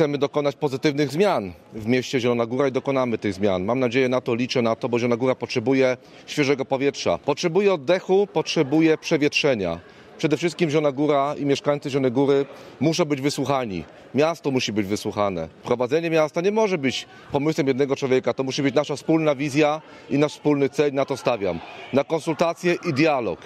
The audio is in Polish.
chcemy dokonać pozytywnych zmian w mieście Zielona Góra i dokonamy tych zmian. Mam nadzieję na to, liczę na to, bo Zielona Góra potrzebuje świeżego powietrza. Potrzebuje oddechu, potrzebuje przewietrzenia. Przede wszystkim Zielona Góra i mieszkańcy Zielonej Góry muszą być wysłuchani. Miasto musi być wysłuchane. Prowadzenie miasta nie może być pomysłem jednego człowieka. To musi być nasza wspólna wizja i nasz wspólny cel. Na to stawiam. Na konsultacje i dialog.